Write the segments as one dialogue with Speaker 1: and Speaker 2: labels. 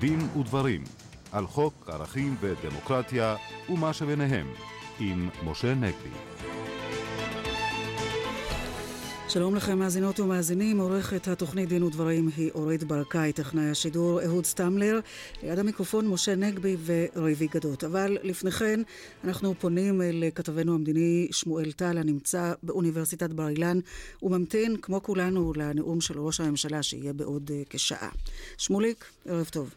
Speaker 1: דין ודברים על חוק ערכים ודמוקרטיה ומה שביניהם עם משה נגבי.
Speaker 2: שלום לכם מאזינות ומאזינים, עורכת התוכנית דין ודברים היא אורית ברקאי, טכנאי השידור אהוד סטמלר, ליד המיקרופון משה נגבי וריבי גדות. אבל לפני כן אנחנו פונים לכתבנו המדיני שמואל טל הנמצא באוניברסיטת בר אילן וממתין כמו כולנו לנאום של ראש הממשלה שיהיה בעוד כשעה. שמוליק, ערב טוב.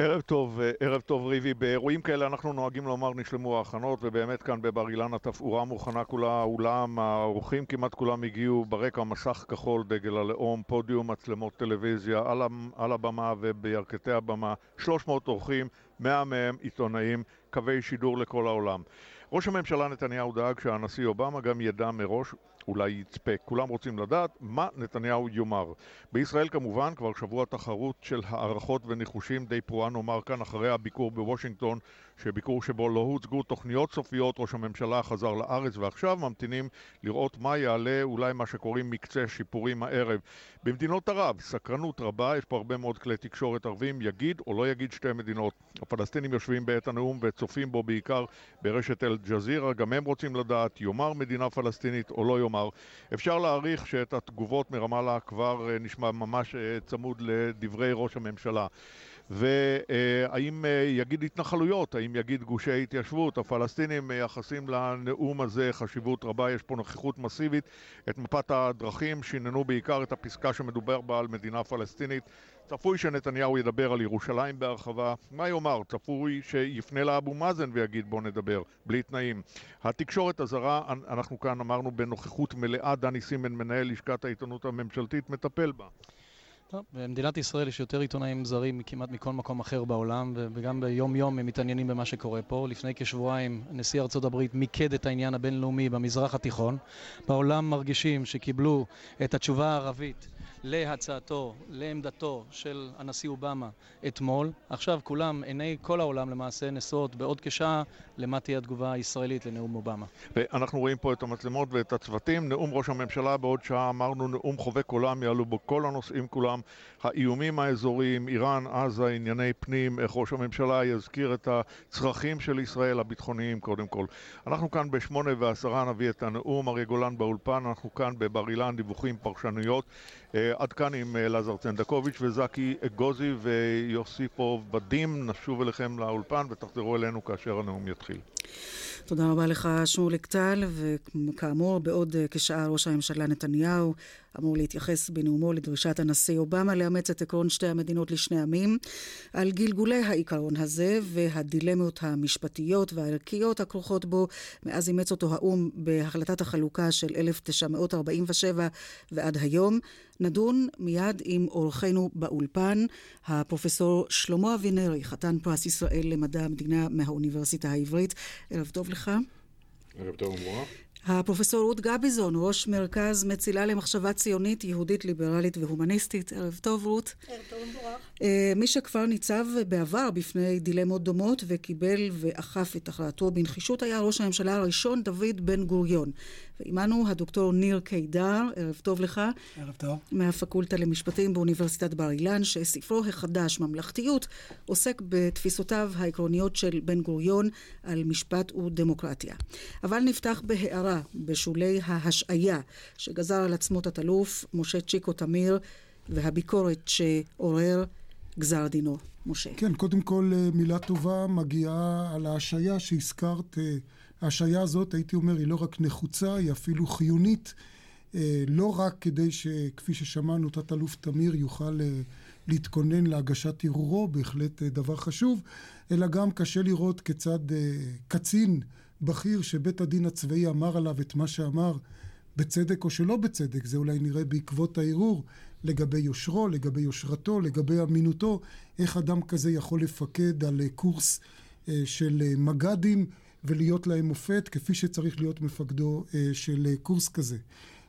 Speaker 3: ערב טוב, ערב טוב ריבי. באירועים כאלה אנחנו נוהגים לומר נשלמו ההכנות ובאמת כאן בבר אילן התפאורה מוכנה כולה, האולם, האורחים כמעט כולם הגיעו ברקע מסך כחול, דגל הלאום, פודיום, מצלמות טלוויזיה, על, על הבמה ובירכתי הבמה, 300 אורחים, 100 מהם עיתונאים, קווי שידור לכל העולם. ראש הממשלה נתניהו דאג שהנשיא אובמה גם ידע מראש אולי יצפה. כולם רוצים לדעת מה נתניהו יאמר. בישראל כמובן כבר שבוע תחרות של הערכות וניחושים די פרועה נאמר כאן אחרי הביקור בוושינגטון, שביקור שבו לא הוצגו תוכניות סופיות, ראש הממשלה חזר לארץ ועכשיו ממתינים לראות מה יעלה, אולי מה שקוראים מקצה שיפורים הערב. במדינות ערב, סקרנות רבה, יש פה הרבה מאוד כלי תקשורת ערבים, יגיד או לא יגיד שתי מדינות. הפלסטינים יושבים בעת הנאום וצופים בו בעיקר ברשת אל-ג'זירה, גם הם רוצים לדעת, יאמר מדינה פלסטינית או לא יאמר. אפשר להעריך שאת התגובות מרמאללה כבר נשמע ממש צמוד לדברי ראש הממשלה. והאם יגיד התנחלויות, האם יגיד גושי התיישבות, הפלסטינים מייחסים לנאום הזה חשיבות רבה, יש פה נוכחות מסיבית. את מפת הדרכים שיננו בעיקר את הפסקה שמדובר בה על מדינה פלסטינית. צפוי שנתניהו ידבר על ירושלים בהרחבה. מה יאמר? צפוי שיפנה לאבו מאזן ויגיד בוא נדבר, בלי תנאים. התקשורת הזרה, אנחנו כאן אמרנו בנוכחות מלאה, דני סימן, מנהל לשכת העיתונות הממשלתית, מטפל בה.
Speaker 4: טוב, במדינת ישראל יש יותר עיתונאים זרים כמעט מכל מקום אחר בעולם, וגם ביום יום הם מתעניינים במה שקורה פה. לפני כשבועיים נשיא ארצות הברית מיקד את העניין הבינלאומי במזרח התיכון. בעולם מרגישים שקיבלו את התשובה הערבית להצעתו, לעמדתו של הנשיא אובמה אתמול. עכשיו כולם, עיני כל העולם למעשה נשואות בעוד כשעה למה תהיה התגובה הישראלית לנאום אובמה.
Speaker 3: ואנחנו רואים פה את המצלמות ואת הצוותים. נאום ראש הממשלה בעוד שעה אמרנו נאום חובק עולם, יעלו בו כל הנושאים כולם. האיומים האזוריים, איראן, עזה, ענייני פנים, איך ראש הממשלה יזכיר את הצרכים של ישראל הביטחוניים קודם כל. אנחנו כאן בשמונה ועשרה נביא את הנאום, אריה גולן באולפן, אנחנו כאן בבר אילן, דיווחים, פרשנויות. עד כאן עם אלעזר צנדקוביץ' וזקי אגוזי ויוסיפוב בדים. נשוב אליכם לאולפן ותחזרו אלינו כאשר הנאום יתחיל.
Speaker 2: תודה רבה לך שמוליק טל, וכאמור בעוד כשעה ראש הממשלה נתניהו אמור להתייחס בנאומו לדרישת הנשיא אובמה לאמץ את עקרון שתי המדינות לשני עמים. על גלגולי העיקרון הזה והדילמות המשפטיות והערכיות הכרוכות בו מאז אימץ אותו האו"ם בהחלטת החלוקה של 1947 ועד היום. נדון מיד עם אורחנו באולפן, הפרופסור שלמה אבינרי, חתן פרס ישראל למדע המדינה מהאוניברסיטה העברית. ערב טוב לך.
Speaker 5: ערב טוב ומבורך.
Speaker 2: הפרופסור רות גביזון, ראש מרכז מצילה למחשבה ציונית, יהודית, ליברלית והומניסטית. ערב טוב, רות.
Speaker 6: ערב טוב ומבורך.
Speaker 2: מי שכבר ניצב בעבר בפני דילמות דומות וקיבל ואכף את הכרעתו בנחישות היה ראש הממשלה הראשון, דוד בן גוריון. ועימנו הדוקטור ניר קידר, ערב טוב לך.
Speaker 7: ערב טוב.
Speaker 2: מהפקולטה למשפטים באוניברסיטת בר אילן, שספרו החדש, ממלכתיות, עוסק בתפיסותיו העקרוניות של בן גוריון על משפט ודמוקרטיה. אבל נפתח בהערה בשולי ההשעיה שגזר על עצמו תת-אלוף משה צ'יקו תמיר והביקורת שעורר גזר דינו. משה.
Speaker 7: כן, קודם כל מילה טובה מגיעה על ההשעיה שהזכרת. ההשעיה הזאת, הייתי אומר, היא לא רק נחוצה, היא אפילו חיונית. לא רק כדי שכפי ששמענו, תת-אלוף תמיר יוכל להתכונן להגשת ערעורו, בהחלט דבר חשוב, אלא גם קשה לראות כיצד קצין בכיר שבית הדין הצבאי אמר עליו את מה שאמר, בצדק או שלא בצדק, זה אולי נראה בעקבות הערעור, לגבי יושרו, לגבי יושרתו, לגבי אמינותו, איך אדם כזה יכול לפקד על קורס של מג"דים ולהיות להם מופת, כפי שצריך להיות מפקדו של קורס כזה.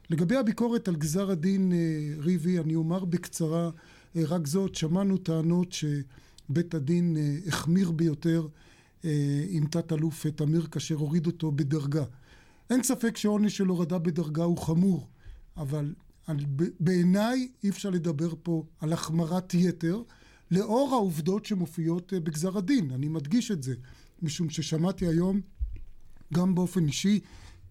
Speaker 7: לגבי הביקורת על גזר הדין ריבי, אני אומר בקצרה רק זאת, שמענו טענות שבית הדין החמיר ביותר עם תת-אלוף תמיר כאשר הוריד אותו בדרגה. אין ספק שעונש של הורדה בדרגה הוא חמור, אבל בעיניי אי אפשר לדבר פה על החמרת יתר, לאור העובדות שמופיעות אה, בגזר הדין. אני מדגיש את זה, משום ששמעתי היום, גם באופן אישי,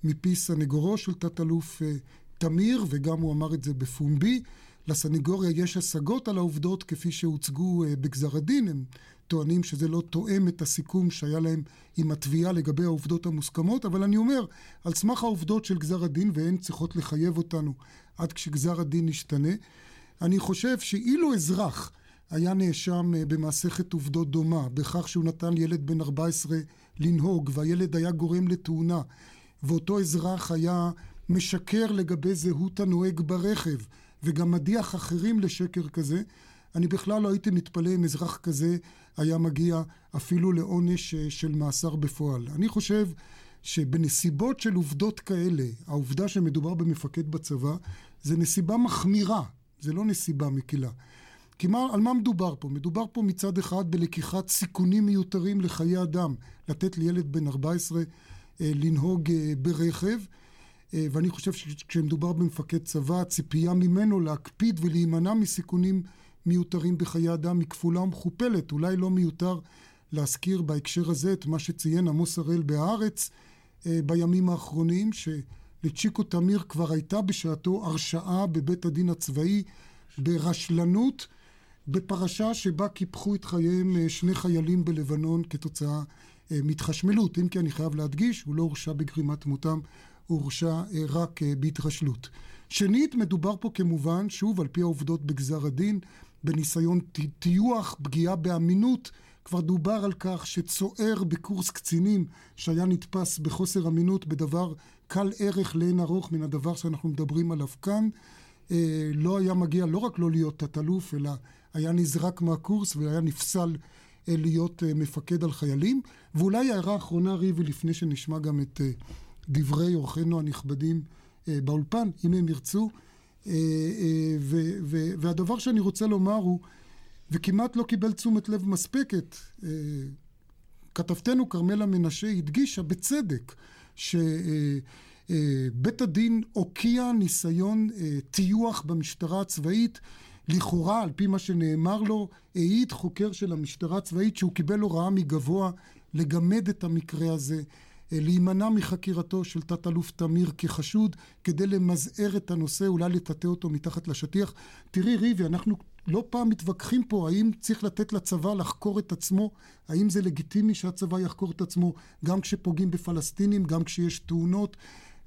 Speaker 7: מפי סנגורו של תת-אלוף אה, תמיר, וגם הוא אמר את זה בפומבי. לסנגוריה יש השגות על העובדות כפי שהוצגו אה, בגזר הדין. הם טוענים שזה לא תואם את הסיכום שהיה להם עם התביעה לגבי העובדות המוסכמות, אבל אני אומר, על סמך העובדות של גזר הדין, והן צריכות לחייב אותנו עד כשגזר הדין ישתנה, אני חושב שאילו אזרח היה נאשם אה, במסכת עובדות דומה, בכך שהוא נתן ילד בן 14 לנהוג, והילד היה גורם לתאונה, ואותו אזרח היה משקר לגבי זהות הנוהג ברכב, וגם מדיח אחרים לשקר כזה, אני בכלל לא הייתי מתפלא אם אזרח כזה היה מגיע אפילו לעונש אה, של מאסר בפועל. אני חושב שבנסיבות של עובדות כאלה, העובדה שמדובר במפקד בצבא, זה נסיבה מחמירה, זה לא נסיבה מקלה. כי מה, על מה מדובר פה? מדובר פה מצד אחד בלקיחת סיכונים מיותרים לחיי אדם, לתת לילד בן 14 אה, לנהוג אה, ברכב, אה, ואני חושב שכשמדובר במפקד צבא, הציפייה ממנו להקפיד ולהימנע מסיכונים מיותרים בחיי אדם היא כפולה ומכופלת. אולי לא מיותר להזכיר בהקשר הזה את מה שציין עמוס הראל בהארץ אה, בימים האחרונים, שלצ'יקו תמיר כבר הייתה בשעתו הרשעה בבית הדין הצבאי ברשלנות, בפרשה שבה קיפחו את חייהם אה, שני חיילים בלבנון כתוצאה מהתחשמלות. אם כי אני חייב להדגיש, הוא לא הורשע בגרימת מותם, הוא הורשע רק בהתרשלות. שנית, מדובר פה כמובן, שוב, על פי העובדות בגזר הדין, בניסיון טיוח, פגיעה באמינות. כבר דובר על כך שצוער בקורס קצינים שהיה נתפס בחוסר אמינות בדבר קל ערך לאין ארוך מן הדבר שאנחנו מדברים עליו כאן, אה, לא היה מגיע לא רק לא להיות תת-אלוף, אלא היה נזרק מהקורס והיה נפסל אה, להיות אה, מפקד על חיילים. ואולי הערה אחרונה, ריבי, לפני שנשמע גם את דברי אורחינו הנכבדים באולפן, אם הם ירצו, אה, אה, והדבר שאני רוצה לומר הוא, וכמעט לא קיבל תשומת לב מספקת, אה, כתבתנו כרמלה מנשה הדגישה בצדק שבית הדין הוקיע ניסיון טיוח במשטרה הצבאית לכאורה, על פי מה שנאמר לו, העיד חוקר של המשטרה הצבאית שהוא קיבל הוראה מגבוה לגמד את המקרה הזה. להימנע מחקירתו של תת-אלוף תמיר כחשוד, כדי למזער את הנושא, אולי לטאטא אותו מתחת לשטיח. תראי, ריבי, אנחנו לא פעם מתווכחים פה האם צריך לתת לצבא לחקור את עצמו, האם זה לגיטימי שהצבא יחקור את עצמו גם כשפוגעים בפלסטינים, גם כשיש תאונות.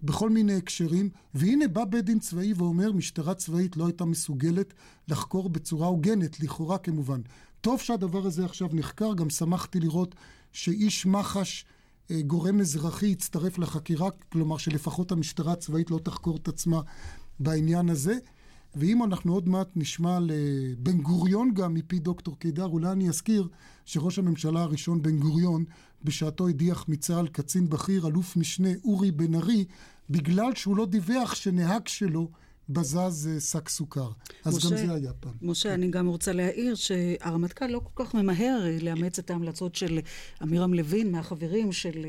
Speaker 7: בכל מיני הקשרים, והנה בא בית דין צבאי ואומר, משטרה צבאית לא הייתה מסוגלת לחקור בצורה הוגנת, לכאורה כמובן. טוב שהדבר הזה עכשיו נחקר, גם שמחתי לראות שאיש מח"ש אה, גורם אזרחי יצטרף לחקירה, כלומר שלפחות המשטרה הצבאית לא תחקור את עצמה בעניין הזה. ואם אנחנו עוד מעט נשמע לבן גוריון גם מפי דוקטור קידר, אולי אני אזכיר שראש הממשלה הראשון בן גוריון בשעתו הדיח מצה"ל קצין בכיר, אלוף משנה אורי בן ארי, בגלל שהוא לא דיווח שנהג שלו בזז אה, שק סוכר. אז משה, גם זה היה פעם.
Speaker 2: משה, כן. אני גם רוצה להעיר שהרמטכ"ל לא כל כך ממהר אה, לאמץ את ההמלצות של עמירם לוין, מהחברים של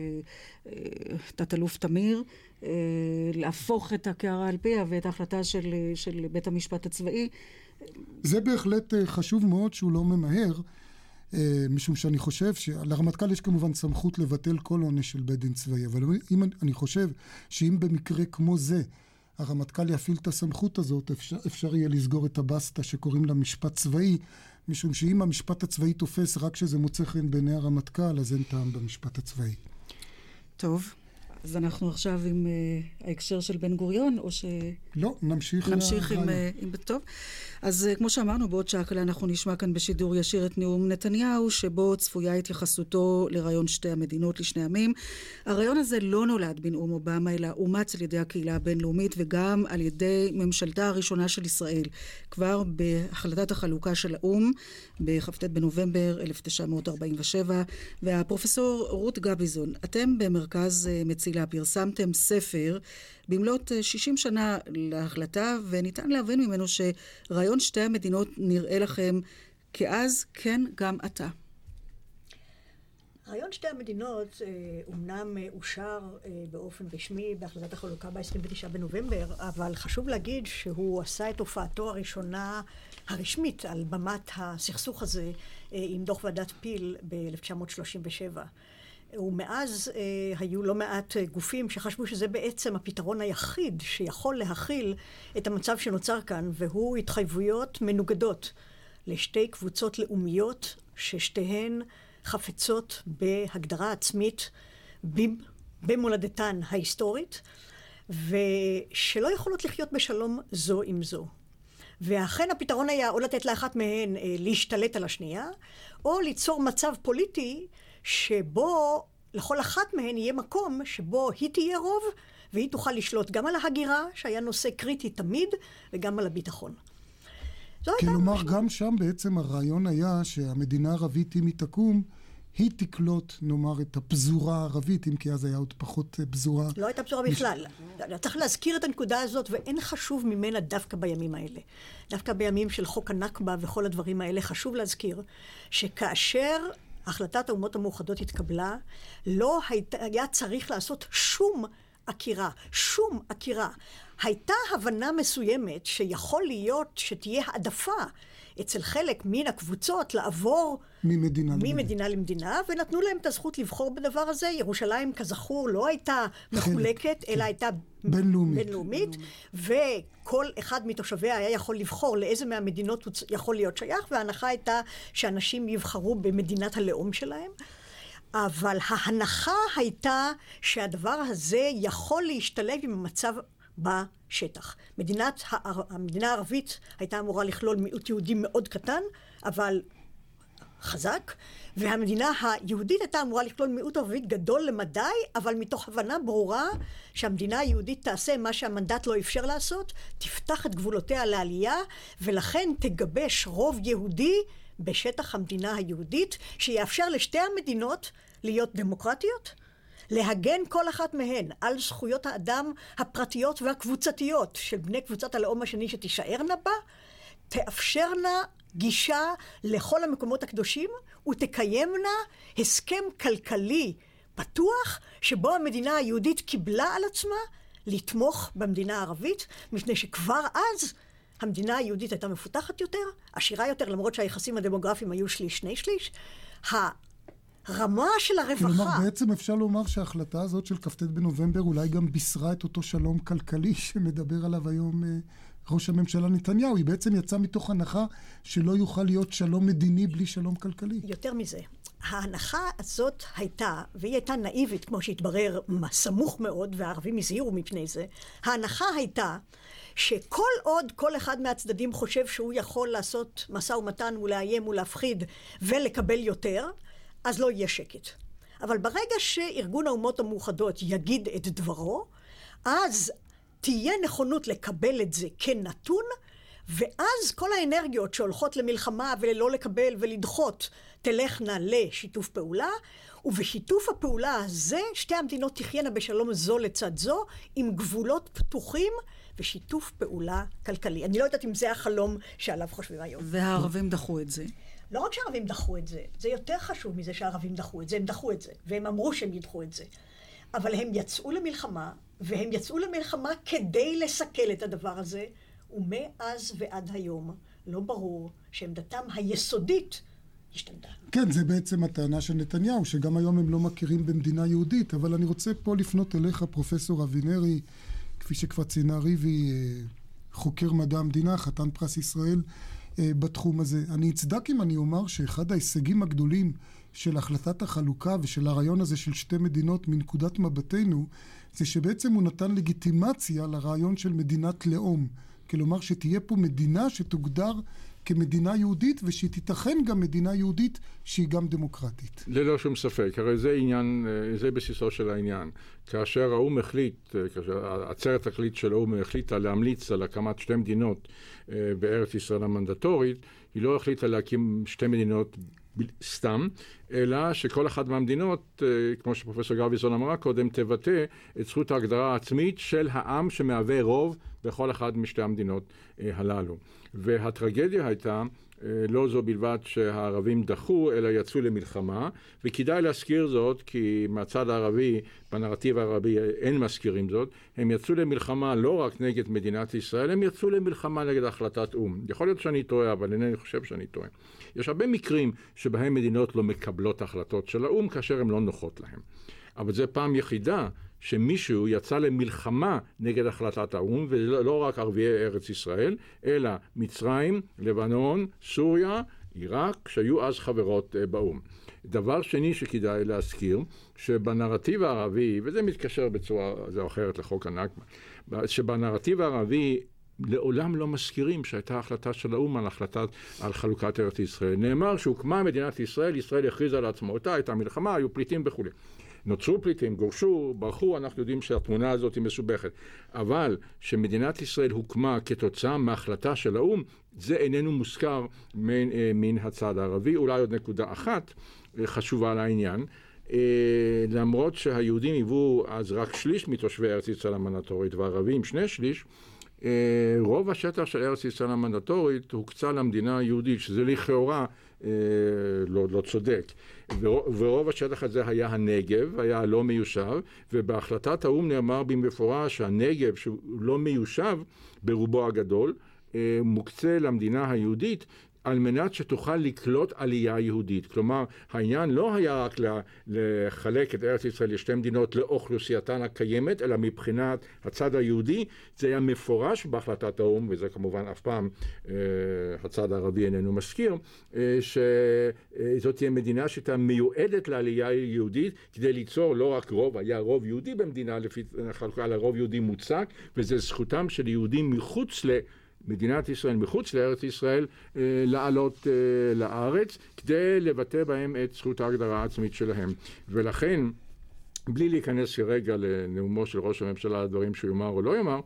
Speaker 2: אה, תת-אלוף תמיר, להפוך את הקערה על פיה ואת ההחלטה של, של בית המשפט הצבאי.
Speaker 7: זה בהחלט חשוב מאוד שהוא לא ממהר. משום שאני חושב שלרמטכ"ל יש כמובן סמכות לבטל כל עונש של בית דין צבאי, אבל אם, אני חושב שאם במקרה כמו זה הרמטכ"ל יפעיל את הסמכות הזאת, אפשר, אפשר יהיה לסגור את הבסטה שקוראים לה משפט צבאי, משום שאם המשפט הצבאי תופס רק כשזה מוצא חן בעיני הרמטכ"ל, אז אין טעם במשפט הצבאי.
Speaker 2: טוב. אז אנחנו עכשיו עם uh, ההקשר של בן גוריון, או ש...
Speaker 7: לא, נמשיך.
Speaker 2: נמשיך עם, uh, עם... טוב. אז uh, כמו שאמרנו, בעוד שעה קלה אנחנו נשמע כאן בשידור ישיר את נאום נתניהו, שבו צפויה התייחסותו לרעיון שתי המדינות לשני עמים. הרעיון הזה לא נולד בנאום אובמה, אלא אומץ על ידי הקהילה הבינלאומית וגם על ידי ממשלתה הראשונה של ישראל, כבר בהחלטת החלוקה של האו"ם, בכ"ט בנובמבר 1947. והפרופסור רות גביזון, אתם במרכז uh, מצילה פרסמתם ספר במלאת 60 שנה להחלטה, וניתן להבין ממנו שרעיון שתי המדינות נראה לכם כאז, כן, גם עתה.
Speaker 6: רעיון שתי המדינות אומנם אושר באופן רשמי בהחלטת החלוקה ב-29 בנובמבר, אבל חשוב להגיד שהוא עשה את הופעתו הראשונה הרשמית על במת הסכסוך הזה עם דוח ועדת פיל ב-1937. ומאז אה, היו לא מעט גופים שחשבו שזה בעצם הפתרון היחיד שיכול להכיל את המצב שנוצר כאן, והוא התחייבויות מנוגדות לשתי קבוצות לאומיות ששתיהן חפצות בהגדרה עצמית במולדתן ההיסטורית, ושלא יכולות לחיות בשלום זו עם זו. ואכן הפתרון היה או לתת לאחת מהן אה, להשתלט על השנייה, או ליצור מצב פוליטי שבו לכל אחת מהן יהיה מקום שבו היא תהיה רוב, והיא תוכל לשלוט גם על ההגירה, שהיה נושא קריטי תמיד, וגם על הביטחון.
Speaker 7: כלומר, גם שם בעצם הרעיון היה שהמדינה הערבית, אם היא תקום, היא תקלוט, נאמר, את הפזורה הערבית, אם כי אז היה עוד פחות פזורה.
Speaker 6: לא הייתה פזורה בכלל. צריך להזכיר את הנקודה הזאת, ואין חשוב ממנה דווקא בימים האלה. דווקא בימים של חוק הנכבה וכל הדברים האלה, חשוב להזכיר שכאשר החלטת האומות המאוחדות התקבלה, לא היית, היה צריך לעשות שום עקירה, שום עקירה. הייתה הבנה מסוימת שיכול להיות שתהיה העדפה אצל חלק מן הקבוצות לעבור
Speaker 7: ממדינה,
Speaker 6: ממדינה למדינה, ונתנו להם את הזכות לבחור בדבר הזה. ירושלים, כזכור, לא הייתה מחולקת, חלק, אלא כן. הייתה
Speaker 7: בינלאומית.
Speaker 6: בינלאומית, וכל אחד מתושביה היה יכול לבחור לאיזה מהמדינות הוא יכול להיות שייך, וההנחה הייתה שאנשים יבחרו במדינת הלאום שלהם. אבל ההנחה הייתה שהדבר הזה יכול להשתלב עם המצב בשטח. מדינת, המדינה הערבית הייתה אמורה לכלול מיעוט יהודי מאוד קטן, אבל חזק, והמדינה היהודית הייתה אמורה לכלול מיעוט ערבי גדול למדי, אבל מתוך הבנה ברורה שהמדינה היהודית תעשה מה שהמנדט לא אפשר לעשות, תפתח את גבולותיה לעלייה, ולכן תגבש רוב יהודי בשטח המדינה היהודית, שיאפשר לשתי המדינות להיות דמוקרטיות, להגן כל אחת מהן על זכויות האדם הפרטיות והקבוצתיות של בני קבוצת הלאום השני שתישארנה בה, תאפשרנה גישה לכל המקומות הקדושים ותקיימנה הסכם כלכלי פתוח שבו המדינה היהודית קיבלה על עצמה לתמוך במדינה הערבית, מפני שכבר אז המדינה היהודית הייתה מפותחת יותר, עשירה יותר, למרות שהיחסים הדמוגרפיים היו שליש, שני שליש. הרמה של הרווחה...
Speaker 7: כלומר, בעצם אפשר לומר שההחלטה הזאת של כ"ט בנובמבר אולי גם בישרה את אותו שלום כלכלי שמדבר עליו היום אה, ראש הממשלה נתניהו. היא בעצם יצאה מתוך הנחה שלא יוכל להיות שלום מדיני בלי שלום כלכלי.
Speaker 6: יותר מזה, ההנחה הזאת הייתה, והיא הייתה נאיבית, כמו שהתברר, סמוך מאוד, והערבים הזהירו מפני זה, ההנחה הייתה שכל עוד כל אחד מהצדדים חושב שהוא יכול לעשות משא ומתן ולאיים ולהפחיד ולקבל יותר, אז לא יהיה שקט. אבל ברגע שארגון האומות המאוחדות יגיד את דברו, אז תהיה נכונות לקבל את זה כנתון, ואז כל האנרגיות שהולכות למלחמה וללא לקבל ולדחות תלכנה לשיתוף פעולה, ובשיתוף הפעולה הזה שתי המדינות תחיינה בשלום זו לצד זו, עם גבולות פתוחים ושיתוף פעולה כלכלי. אני לא יודעת אם זה החלום שעליו חושבים היום.
Speaker 2: והערבים דחו את זה.
Speaker 6: לא רק שהערבים דחו את זה, זה יותר חשוב מזה שהערבים דחו את זה, הם דחו את זה, והם אמרו שהם ידחו את זה. אבל הם יצאו למלחמה, והם יצאו למלחמה כדי לסכל את הדבר הזה, ומאז ועד היום לא ברור שעמדתם היסודית השתנתה.
Speaker 7: כן, זה בעצם הטענה של נתניהו, שגם היום הם לא מכירים במדינה יהודית, אבל אני רוצה פה לפנות אליך, פרופסור אבינרי, כפי שכבר ציינה ריבי, אה, חוקר מדע המדינה, חתן פרס ישראל. אה, בתחום הזה. אני אצדק אם אני אומר שאחד ההישגים הגדולים של החלטת החלוקה ושל הרעיון הזה של שתי מדינות מנקודת מבטנו, זה שבעצם הוא נתן לגיטימציה לרעיון של מדינת לאום. כלומר שתהיה פה מדינה שתוגדר כמדינה יהודית ושהיא תיתכן גם מדינה יהודית שהיא גם דמוקרטית.
Speaker 5: ללא שום ספק, הרי זה עניין, אה, זה בסיסו של העניין. כאשר האו"ם החליט, אה, כאשר עצרת החליט של האו"ם החליטה להמליץ על הקמת שתי מדינות אה, בארץ ישראל המנדטורית, היא לא החליטה להקים שתי מדינות סתם, אלא שכל אחת מהמדינות, כמו שפרופסור גרביזון אמרה קודם, תבטא את זכות ההגדרה העצמית של העם שמהווה רוב בכל אחת משתי המדינות הללו. והטרגדיה הייתה לא זו בלבד שהערבים דחו, אלא יצאו למלחמה, וכדאי להזכיר זאת, כי מהצד הערבי, בנרטיב הערבי אין מזכירים זאת, הם יצאו למלחמה לא רק נגד מדינת ישראל, הם יצאו למלחמה נגד החלטת או"ם. יכול להיות שאני טועה, אבל אינני חושב שאני טועה. יש הרבה מקרים שבהם מדינות לא מקבלות החלטות של האו"ם כאשר הן לא נוחות להן. אבל זו פעם יחידה שמישהו יצא למלחמה נגד החלטת האו"ם, ולא רק ערביי ארץ ישראל, אלא מצרים, לבנון, סוריה, עיראק, שהיו אז חברות אה, באו"ם. דבר שני שכדאי להזכיר, שבנרטיב הערבי, וזה מתקשר בצורה זו או אחרת לחוק הנכבה, שבנרטיב הערבי לעולם לא מזכירים שהייתה החלטה של האו"ם על החלטת, על חלוקת ארץ ישראל. נאמר שהוקמה מדינת ישראל, ישראל הכריזה על עצמאותה, הייתה מלחמה, היו פליטים וכולי. נוצרו פליטים, גורשו, ברחו, אנחנו יודעים שהתמונה הזאת היא מסובכת. אבל שמדינת ישראל הוקמה כתוצאה מהחלטה של האו"ם, זה איננו מוזכר מן, אה, מן הצד הערבי. אולי עוד נקודה אחת אה, חשובה לעניין. Uh, למרות שהיהודים היוו אז רק שליש מתושבי ארץ ישראל המנדטורית והערבים שני שליש, רוב השטח של ארץ ישראל המנדטורית הוקצה למדינה היהודית, שזה לכאורה uh, לא, לא צודק. ורוב השטח הזה היה הנגב, היה לא מיושב, ובהחלטת האו"ם נאמר במפורש שהנגב, שהוא לא מיושב ברובו הגדול, אה, מוקצה למדינה היהודית על מנת שתוכל לקלוט עלייה יהודית. כלומר, העניין לא היה רק לחלק את ארץ ישראל לשתי מדינות לאוכלוסייתן הקיימת, אלא מבחינת הצד היהודי, זה היה מפורש בהחלטת האו"ם, וזה כמובן אף פעם אה, הצד הערבי איננו מזכיר, אה, שזאת תהיה מדינה שהייתה מיועדת לעלייה יהודית, כדי ליצור לא רק רוב, היה רוב יהודי במדינה לפי חלוקה, אלא רוב יהודי מוצק, וזה זכותם של יהודים מחוץ ל... מדינת ישראל מחוץ לארץ ישראל אה, לעלות אה, לארץ כדי לבטא בהם את זכות ההגדרה העצמית שלהם. ולכן, בלי להיכנס כרגע לנאומו של ראש הממשלה, הדברים שהוא יאמר או לא יאמר,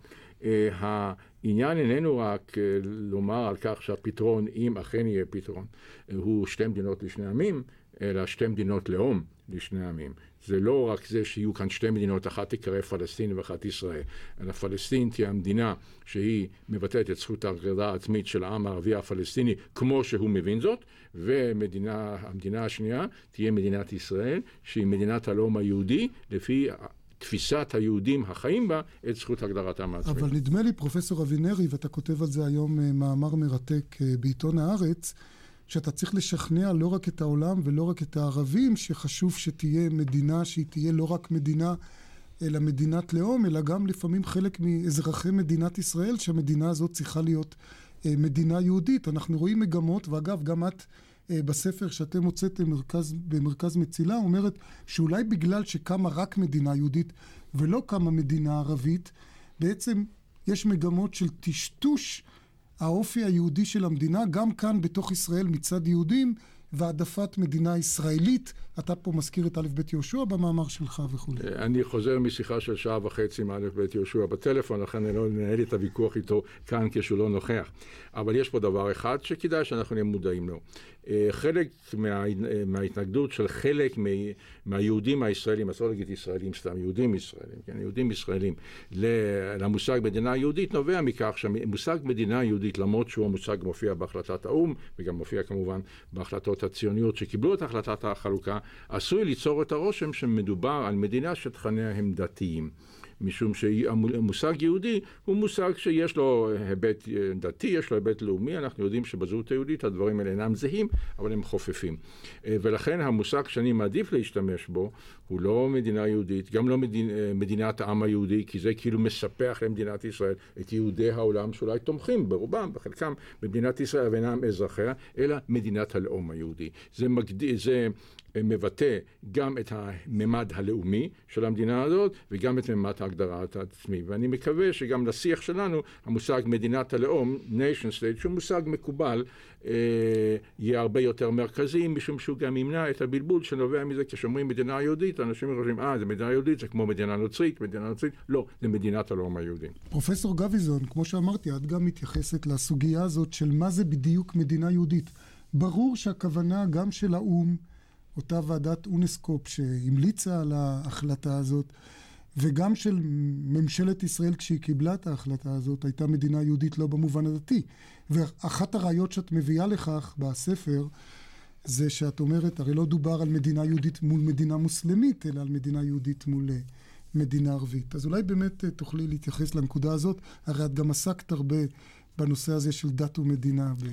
Speaker 5: אה, העניין איננו רק לומר על כך שהפתרון, אם אכן יהיה פתרון, הוא שתי מדינות לשני עמים, אלא שתי מדינות לאום לשני עמים. זה לא רק זה שיהיו כאן שתי מדינות, אחת תיקרא פלסטין ואחת ישראל, אלא פלסטין תהיה המדינה שהיא מבטאת את זכות ההגרדה העצמית של העם הערבי הפלסטיני כמו שהוא מבין זאת, והמדינה השנייה תהיה מדינת ישראל, שהיא מדינת הלאום היהודי, לפי תפיסת היהודים החיים בה את זכות הגדרתם העצמית.
Speaker 7: אבל נדמה לי, פרופסור אבינרי, ואתה כותב על זה היום אה, מאמר מרתק אה, בעיתון הארץ, שאתה צריך לשכנע לא רק את העולם ולא רק את הערבים, שחשוב שתהיה מדינה שהיא תהיה לא רק מדינה, אלא מדינת לאום, אלא גם לפעמים חלק מאזרחי מדינת ישראל, שהמדינה הזאת צריכה להיות אה, מדינה יהודית. אנחנו רואים מגמות, ואגב, גם את אה, בספר שאתם הוצאתם מרכז, במרכז מצילה, אומרת שאולי בגלל שקמה רק מדינה יהודית ולא קמה מדינה ערבית, בעצם יש מגמות של טשטוש האופי היהודי של המדינה, גם כאן בתוך ישראל מצד יהודים, והעדפת מדינה ישראלית. אתה פה מזכיר את א' ב' יהושע במאמר שלך וכולי.
Speaker 5: אני חוזר משיחה של שעה וחצי עם א' ב' יהושע בטלפון, לכן אני לא אנהל את הוויכוח איתו כאן כשהוא לא נוכח. אבל יש פה דבר אחד שכדאי שאנחנו נהיה מודעים לו. אה, חלק מה, מההתנגדות של חלק מהיהודים הישראלים, אסור להגיד ישראלים סתם, יהודים ישראלים, כן, יהודים ישראלים, למושג מדינה יהודית נובע מכך שהמושג מדינה יהודית, למרות שהוא המושג מופיע בהחלטת האו"ם, וגם מופיע כמובן בהחלטות הציוניות שקיבלו את החלטת החלוקה, עשוי ליצור את הרושם שמדובר על מדינה שתכניה הם דתיים. משום שהמושג יהודי הוא מושג שיש לו היבט דתי, יש לו היבט לאומי, אנחנו יודעים שבזהות היהודית הדברים האלה אינם זהים, אבל הם חופפים. אה, ולכן המושג שאני מעדיף להשתמש בו הוא לא מדינה יהודית, גם לא מדינ, אה, מדינת העם היהודי, כי זה כאילו מספח למדינת ישראל את יהודי העולם שאולי תומכים ברובם, בחלקם, במדינת ישראל ואינם אזרחיה, אלא מדינת הלאום היהודי. זה, מגד... זה מבטא גם את הממד הלאומי של המדינה הזאת וגם את ממד ההגדרה העצמי. ואני מקווה שגם לשיח שלנו המושג מדינת הלאום, nation state, שהוא מושג מקובל, אה, יהיה הרבה יותר מרכזי, משום שהוא גם ימנע את הבלבול שנובע מזה כשאומרים מדינה יהודית, אנשים חושבים, אה, זה מדינה יהודית, זה כמו מדינה נוצרית, מדינה נוצרית, לא, זה מדינת הלאום היהודי.
Speaker 7: פרופסור גביזון, כמו שאמרתי, את גם מתייחסת לסוגיה הזאת של מה זה בדיוק מדינה יהודית. ברור שהכוונה גם של האו"ם אותה ועדת אונסקופ שהמליצה על ההחלטה הזאת, וגם של ממשלת ישראל כשהיא קיבלה את ההחלטה הזאת, הייתה מדינה יהודית לא במובן הדתי. ואחת הראיות שאת מביאה לכך בספר, זה שאת אומרת, הרי לא דובר על מדינה יהודית מול מדינה מוסלמית, אלא על מדינה יהודית מול אה, מדינה ערבית. אז אולי באמת אה, תוכלי להתייחס לנקודה הזאת, הרי את גם עסקת הרבה בנושא הזה של דת ומדינה. ב...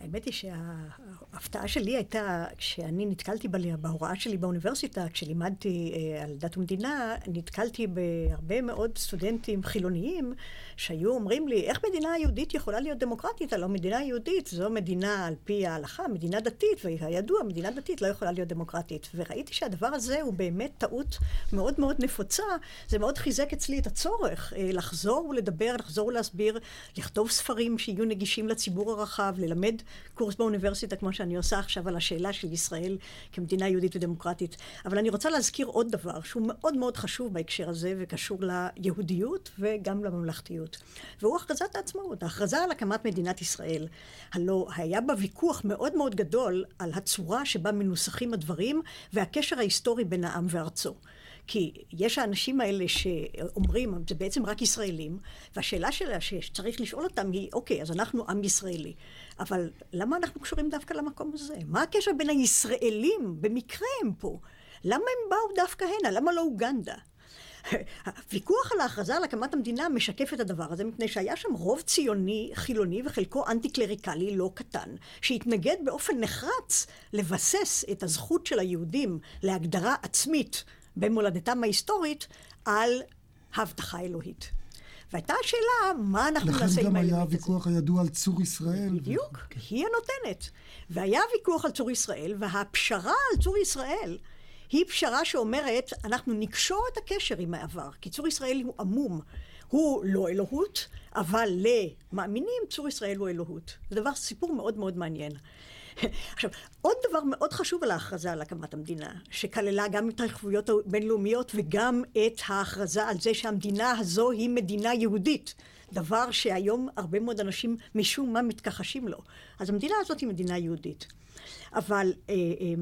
Speaker 6: האמת היא שההפתעה שלי הייתה, כשאני נתקלתי בהוראה שלי באוניברסיטה, כשלימדתי אה, על דת ומדינה, נתקלתי בהרבה מאוד סטודנטים חילוניים שהיו אומרים לי, איך מדינה יהודית יכולה להיות דמוקרטית? הלוא מדינה יהודית זו מדינה על פי ההלכה, מדינה דתית, והידוע, מדינה דתית לא יכולה להיות דמוקרטית. וראיתי שהדבר הזה הוא באמת טעות מאוד מאוד נפוצה. זה מאוד חיזק אצלי את הצורך אה, לחזור ולדבר, לחזור ולהסביר, לכתוב ספרים שיהיו נגישים לציבור הרחב, ללמד קורס באוניברסיטה, כמו שאני עושה עכשיו, על השאלה של ישראל כמדינה יהודית ודמוקרטית. אבל אני רוצה להזכיר עוד דבר שהוא מאוד מאוד חשוב בהקשר הזה, וקשור ליהודיות וגם לממלכתיות. והוא הכרזת העצמאות, ההכרזה על הקמת מדינת ישראל. הלא היה בה ויכוח מאוד מאוד גדול על הצורה שבה מנוסחים הדברים, והקשר ההיסטורי בין העם וארצו. כי יש האנשים האלה שאומרים, זה בעצם רק ישראלים, והשאלה שלה שצריך לשאול אותם היא, אוקיי, אז אנחנו עם ישראלי, אבל למה אנחנו קשורים דווקא למקום הזה? מה הקשר בין הישראלים, במקרה הם פה? למה הם באו דווקא הנה? למה לא אוגנדה? הוויכוח על ההכרזה על הקמת המדינה משקף את הדבר הזה, מפני שהיה שם רוב ציוני חילוני וחלקו אנטי קלריקלי לא קטן, שהתנגד באופן נחרץ לבסס את הזכות של היהודים להגדרה עצמית במולדתם ההיסטורית על הבטחה אלוהית. והייתה השאלה, מה אנחנו נעשה עם
Speaker 7: האלוהית הזה? לכן גם היה הוויכוח הידוע על צור ישראל.
Speaker 6: בדיוק, ו... היא הנותנת. והיה ויכוח על צור ישראל, והפשרה על צור ישראל היא פשרה שאומרת, אנחנו נקשור את הקשר עם העבר, כי צור ישראל הוא עמום. הוא לא אלוהות, אבל למאמינים צור ישראל הוא אלוהות. זה דבר, סיפור מאוד מאוד מעניין. עכשיו, עוד דבר מאוד חשוב על ההכרזה על הקמת המדינה, שכללה גם את ההתחייבויות הבינלאומיות וגם את ההכרזה על זה שהמדינה הזו היא מדינה יהודית. דבר שהיום הרבה מאוד אנשים משום מה מתכחשים לו. אז המדינה הזאת היא מדינה יהודית. אבל אה,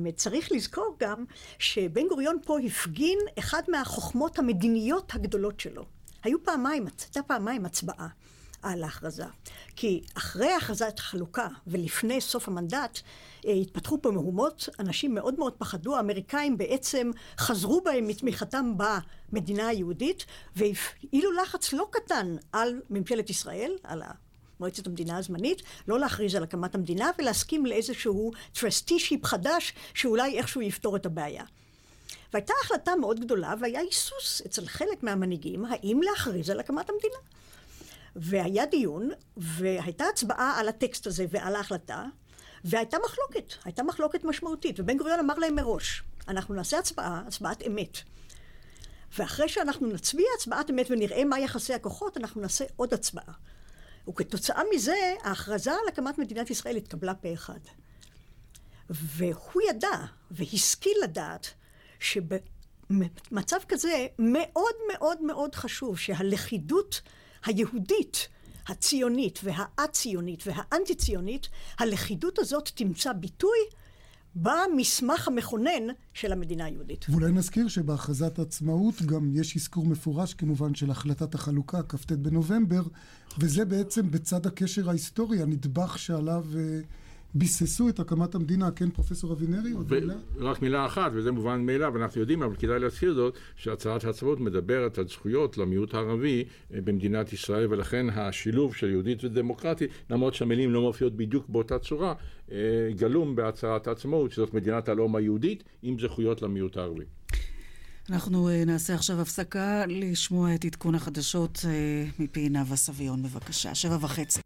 Speaker 6: אה, צריך לזכור גם שבן גוריון פה הפגין אחד מהחוכמות המדיניות הגדולות שלו. היו פעמיים, הייתה פעמיים הצבעה. על ההכרזה. כי אחרי הכרזת חלוקה ולפני סוף המנדט, אה, התפתחו פה מהומות, אנשים מאוד מאוד פחדו, האמריקאים בעצם חזרו בהם מתמיכתם במדינה היהודית, והפעילו לחץ לא קטן על ממשלת ישראל, על מועצת המדינה הזמנית, לא להכריז על הקמת המדינה ולהסכים לאיזשהו trusteeship חדש שאולי איכשהו יפתור את הבעיה. והייתה החלטה מאוד גדולה והיה היסוס אצל חלק מהמנהיגים האם להכריז על הקמת המדינה. והיה דיון, והייתה הצבעה על הטקסט הזה ועל ההחלטה, והייתה מחלוקת, הייתה מחלוקת משמעותית, ובן גוריון אמר להם מראש, אנחנו נעשה הצבעה, הצבעת אמת. ואחרי שאנחנו נצביע הצבעת אמת ונראה מה יחסי הכוחות, אנחנו נעשה עוד הצבעה. וכתוצאה מזה, ההכרזה על הקמת מדינת ישראל התקבלה פה אחד. והוא ידע, והשכיל לדעת, שבמצב כזה מאוד מאוד מאוד חשוב שהלכידות היהודית, הציונית והא-ציונית והאנטי-ציונית, הלכידות הזאת תמצא ביטוי במסמך המכונן של המדינה היהודית.
Speaker 7: ואולי נזכיר שבהכרזת העצמאות גם יש אזכור מפורש כמובן של החלטת החלוקה, כ"ט בנובמבר, וזה בעצם בצד הקשר ההיסטורי, הנדבך שעליו... אה, ביססו את הקמת המדינה, כן, פרופסור אבינרי? עוד מילה?
Speaker 5: רק מילה אחת, וזה מובן מאליו, אנחנו יודעים, אבל כדאי להזכיר זאת, שהצהרת העצמאות מדברת על זכויות למיעוט הערבי אה, במדינת ישראל, ולכן השילוב של יהודית ודמוקרטית, למרות שהמילים לא מופיעות בדיוק באותה צורה, אה, גלום בהצהרת העצמאות, שזאת מדינת הלאום היהודית עם זכויות למיעוט הערבי.
Speaker 2: אנחנו אה, נעשה עכשיו הפסקה לשמוע את עדכון החדשות מפי נאוה סביון, בבקשה. שבע וחצי.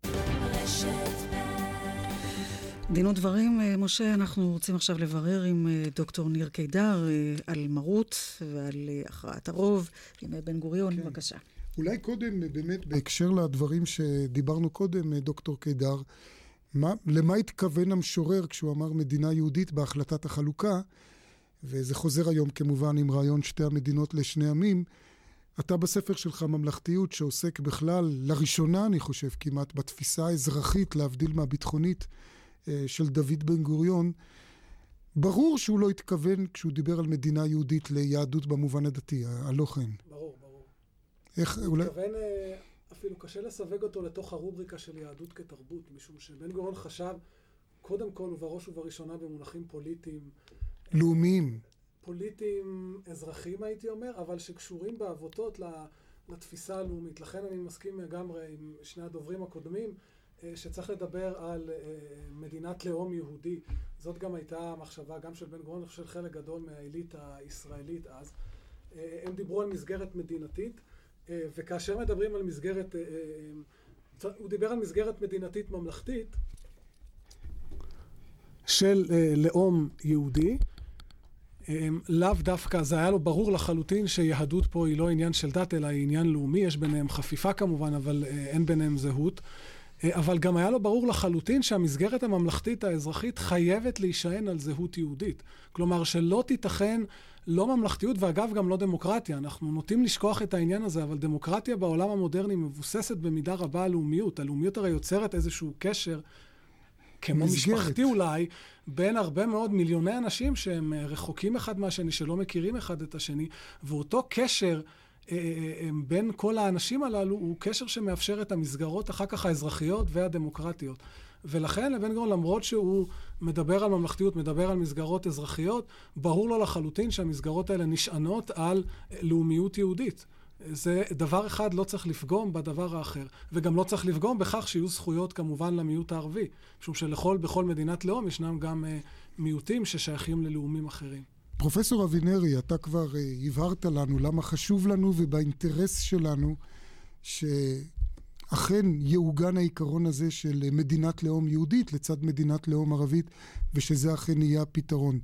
Speaker 2: דין ודברים, אה, משה, אנחנו רוצים עכשיו לברר עם אה, דוקטור ניר קידר אה, על מרות ועל הכרעת הרוב, ימי בן גוריון, כן. בבקשה.
Speaker 7: אולי קודם, באמת, בהקשר לדברים שדיברנו קודם, דוקטור קידר, מה, למה התכוון המשורר כשהוא אמר מדינה יהודית בהחלטת החלוקה, וזה חוזר היום כמובן עם רעיון שתי המדינות לשני עמים. אתה בספר שלך ממלכתיות, שעוסק בכלל, לראשונה אני חושב כמעט, בתפיסה האזרחית, להבדיל מהביטחונית, של דוד בן גוריון, ברור שהוא לא התכוון, כשהוא דיבר על מדינה יהודית, ליהדות במובן הדתי, הלא כן.
Speaker 8: ברור, ברור.
Speaker 7: איך,
Speaker 8: הוא
Speaker 7: אולי...
Speaker 8: התכוון, אה, אפילו קשה לסווג אותו לתוך הרובריקה של יהדות כתרבות, משום שבן גוריון חשב, קודם כל ובראש ובראשונה במונחים פוליטיים.
Speaker 7: לאומיים.
Speaker 8: פוליטיים אזרחיים הייתי אומר, אבל שקשורים בעבותות לתפיסה הלאומית. לכן אני מסכים לגמרי עם שני הדוברים הקודמים, אה, שצריך לדבר על אה, מדינת לאום יהודי. זאת גם הייתה המחשבה גם של בן גוריון, אני חושב חלק גדול מהעילית הישראלית אז. אה, הם דיברו על מסגרת מדינתית, וכאשר מדברים על מסגרת, הוא דיבר על מסגרת מדינתית ממלכתית של לאום יהודי. לאו דווקא, זה היה לו ברור לחלוטין שיהדות פה היא לא עניין של דת, אלא היא עניין לאומי, יש ביניהם חפיפה כמובן, אבל אין ביניהם זהות. אבל גם היה לו ברור לחלוטין שהמסגרת הממלכתית האזרחית חייבת להישען על זהות יהודית. כלומר, שלא תיתכן לא ממלכתיות, ואגב, גם לא דמוקרטיה. אנחנו נוטים לשכוח את העניין הזה, אבל דמוקרטיה בעולם המודרני מבוססת במידה רבה על לאומיות. הלאומיות הרי יוצרת איזשהו קשר כמו מסגרת. משפחתי אולי, בין הרבה מאוד מיליוני אנשים שהם אה, רחוקים אחד מהשני, שלא מכירים אחד את השני, ואותו קשר אה, אה, בין כל האנשים הללו הוא קשר שמאפשר את המסגרות אחר כך האזרחיות והדמוקרטיות. ולכן לבן גוריון, למרות שהוא מדבר על ממלכתיות, מדבר על מסגרות אזרחיות, ברור לו לחלוטין שהמסגרות האלה נשענות על לאומיות יהודית. זה דבר אחד, לא צריך לפגום בדבר האחר. וגם לא צריך לפגום בכך שיהיו זכויות כמובן למיעוט הערבי. משום שלכל, בכל מדינת לאום ישנם גם uh, מיעוטים ששייכים ללאומים אחרים.
Speaker 7: פרופסור אבינרי, אתה כבר uh, הבהרת לנו למה חשוב לנו ובאינטרס שלנו שאכן יעוגן העיקרון הזה של מדינת לאום יהודית לצד מדינת לאום ערבית, ושזה אכן יהיה הפתרון.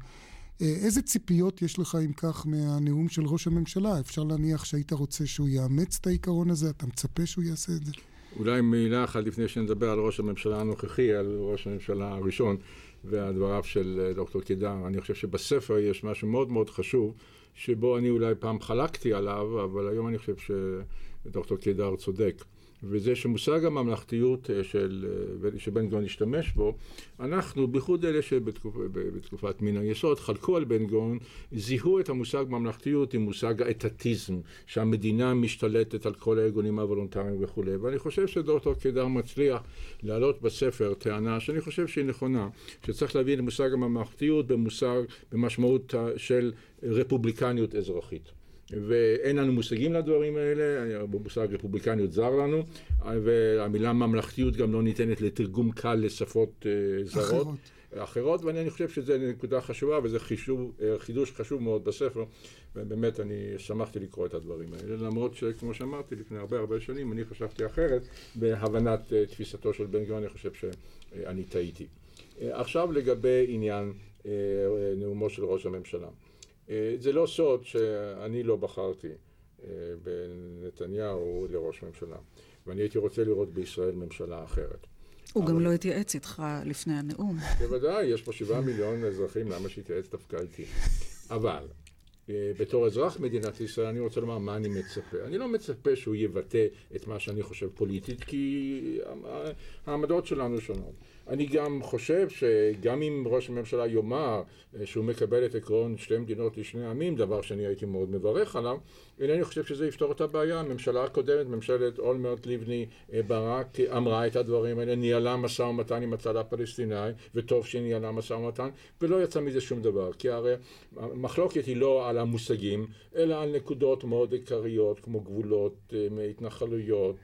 Speaker 7: אה, איזה ציפיות יש לך, אם כך, מהנאום של ראש הממשלה? אפשר להניח שהיית רוצה שהוא יאמץ את העיקרון הזה? אתה מצפה שהוא יעשה את זה?
Speaker 5: אולי מילה אחת לפני שנדבר על ראש הממשלה הנוכחי, על ראש הממשלה הראשון והדבריו של אה, דוקטור קידר. אני חושב שבספר יש משהו מאוד מאוד חשוב, שבו אני אולי פעם חלקתי עליו, אבל היום אני חושב שדוקטור קידר צודק. וזה שמושג הממלכתיות אה, של, אה, שבן גוריון השתמש בו, אנחנו, בייחוד אלה שבתקופת מן היסוד, חלקו על בן גוריון, זיהו את המושג ממלכתיות עם מושג האטטיזם, שהמדינה משתלטת על כל הארגונים הוולונטריים וכולי. ואני חושב שדוקטור קידר מצליח להעלות בספר טענה שאני חושב שהיא נכונה, שצריך להבין את מושג הממלכתיות במושג, במשמעות של רפובליקניות אזרחית. ואין לנו מושגים לדברים האלה, המושג רפובליקניות זר לנו, והמילה ממלכתיות גם לא ניתנת לתרגום קל לשפות אה, זרות. אחרות. אחרות, ואני חושב שזו נקודה חשובה וזה חישוב, אה, חידוש חשוב מאוד בספר, ובאמת אני שמחתי לקרוא את הדברים האלה, למרות שכמו שאמרתי לפני הרבה הרבה שנים אני חשבתי אחרת בהבנת אה, תפיסתו של בן גוריון, אני חושב שאני טעיתי. עכשיו לגבי עניין נאומו של ראש הממשלה. אה, זה לא סוד שאני לא בחרתי אה, בנתניהו לראש ממשלה, ואני הייתי רוצה לראות בישראל ממשלה אחרת.
Speaker 2: הוא גם לא התייעץ איתך לפני הנאום.
Speaker 5: בוודאי, יש פה שבעה מיליון אזרחים, למה שיתייעץ דווקא איתי? אבל אה, בתור אזרח מדינת ישראל, אני רוצה לומר מה אני מצפה. אני לא מצפה שהוא יבטא את מה שאני חושב פוליטית, כי העמדות שלנו שונות. אני גם חושב שגם אם ראש הממשלה יאמר אה, שהוא מקבל את עקרון שתי מדינות לשני עמים, דבר שאני הייתי מאוד מברך עליו, אינני חושב שזה יפתור את הבעיה. הממשלה הקודמת, ממשלת אולמרט לבני אה, ברק, אמרה את הדברים האלה, ניהלה משא ומתן עם הצד הפלסטיני, וטוב שהיא ניהלה משא ומתן, ולא יצא מזה שום דבר. כי הרי המחלוקת היא לא על המושגים, אלא על נקודות מאוד עיקריות, כמו גבולות, אה, התנחלויות,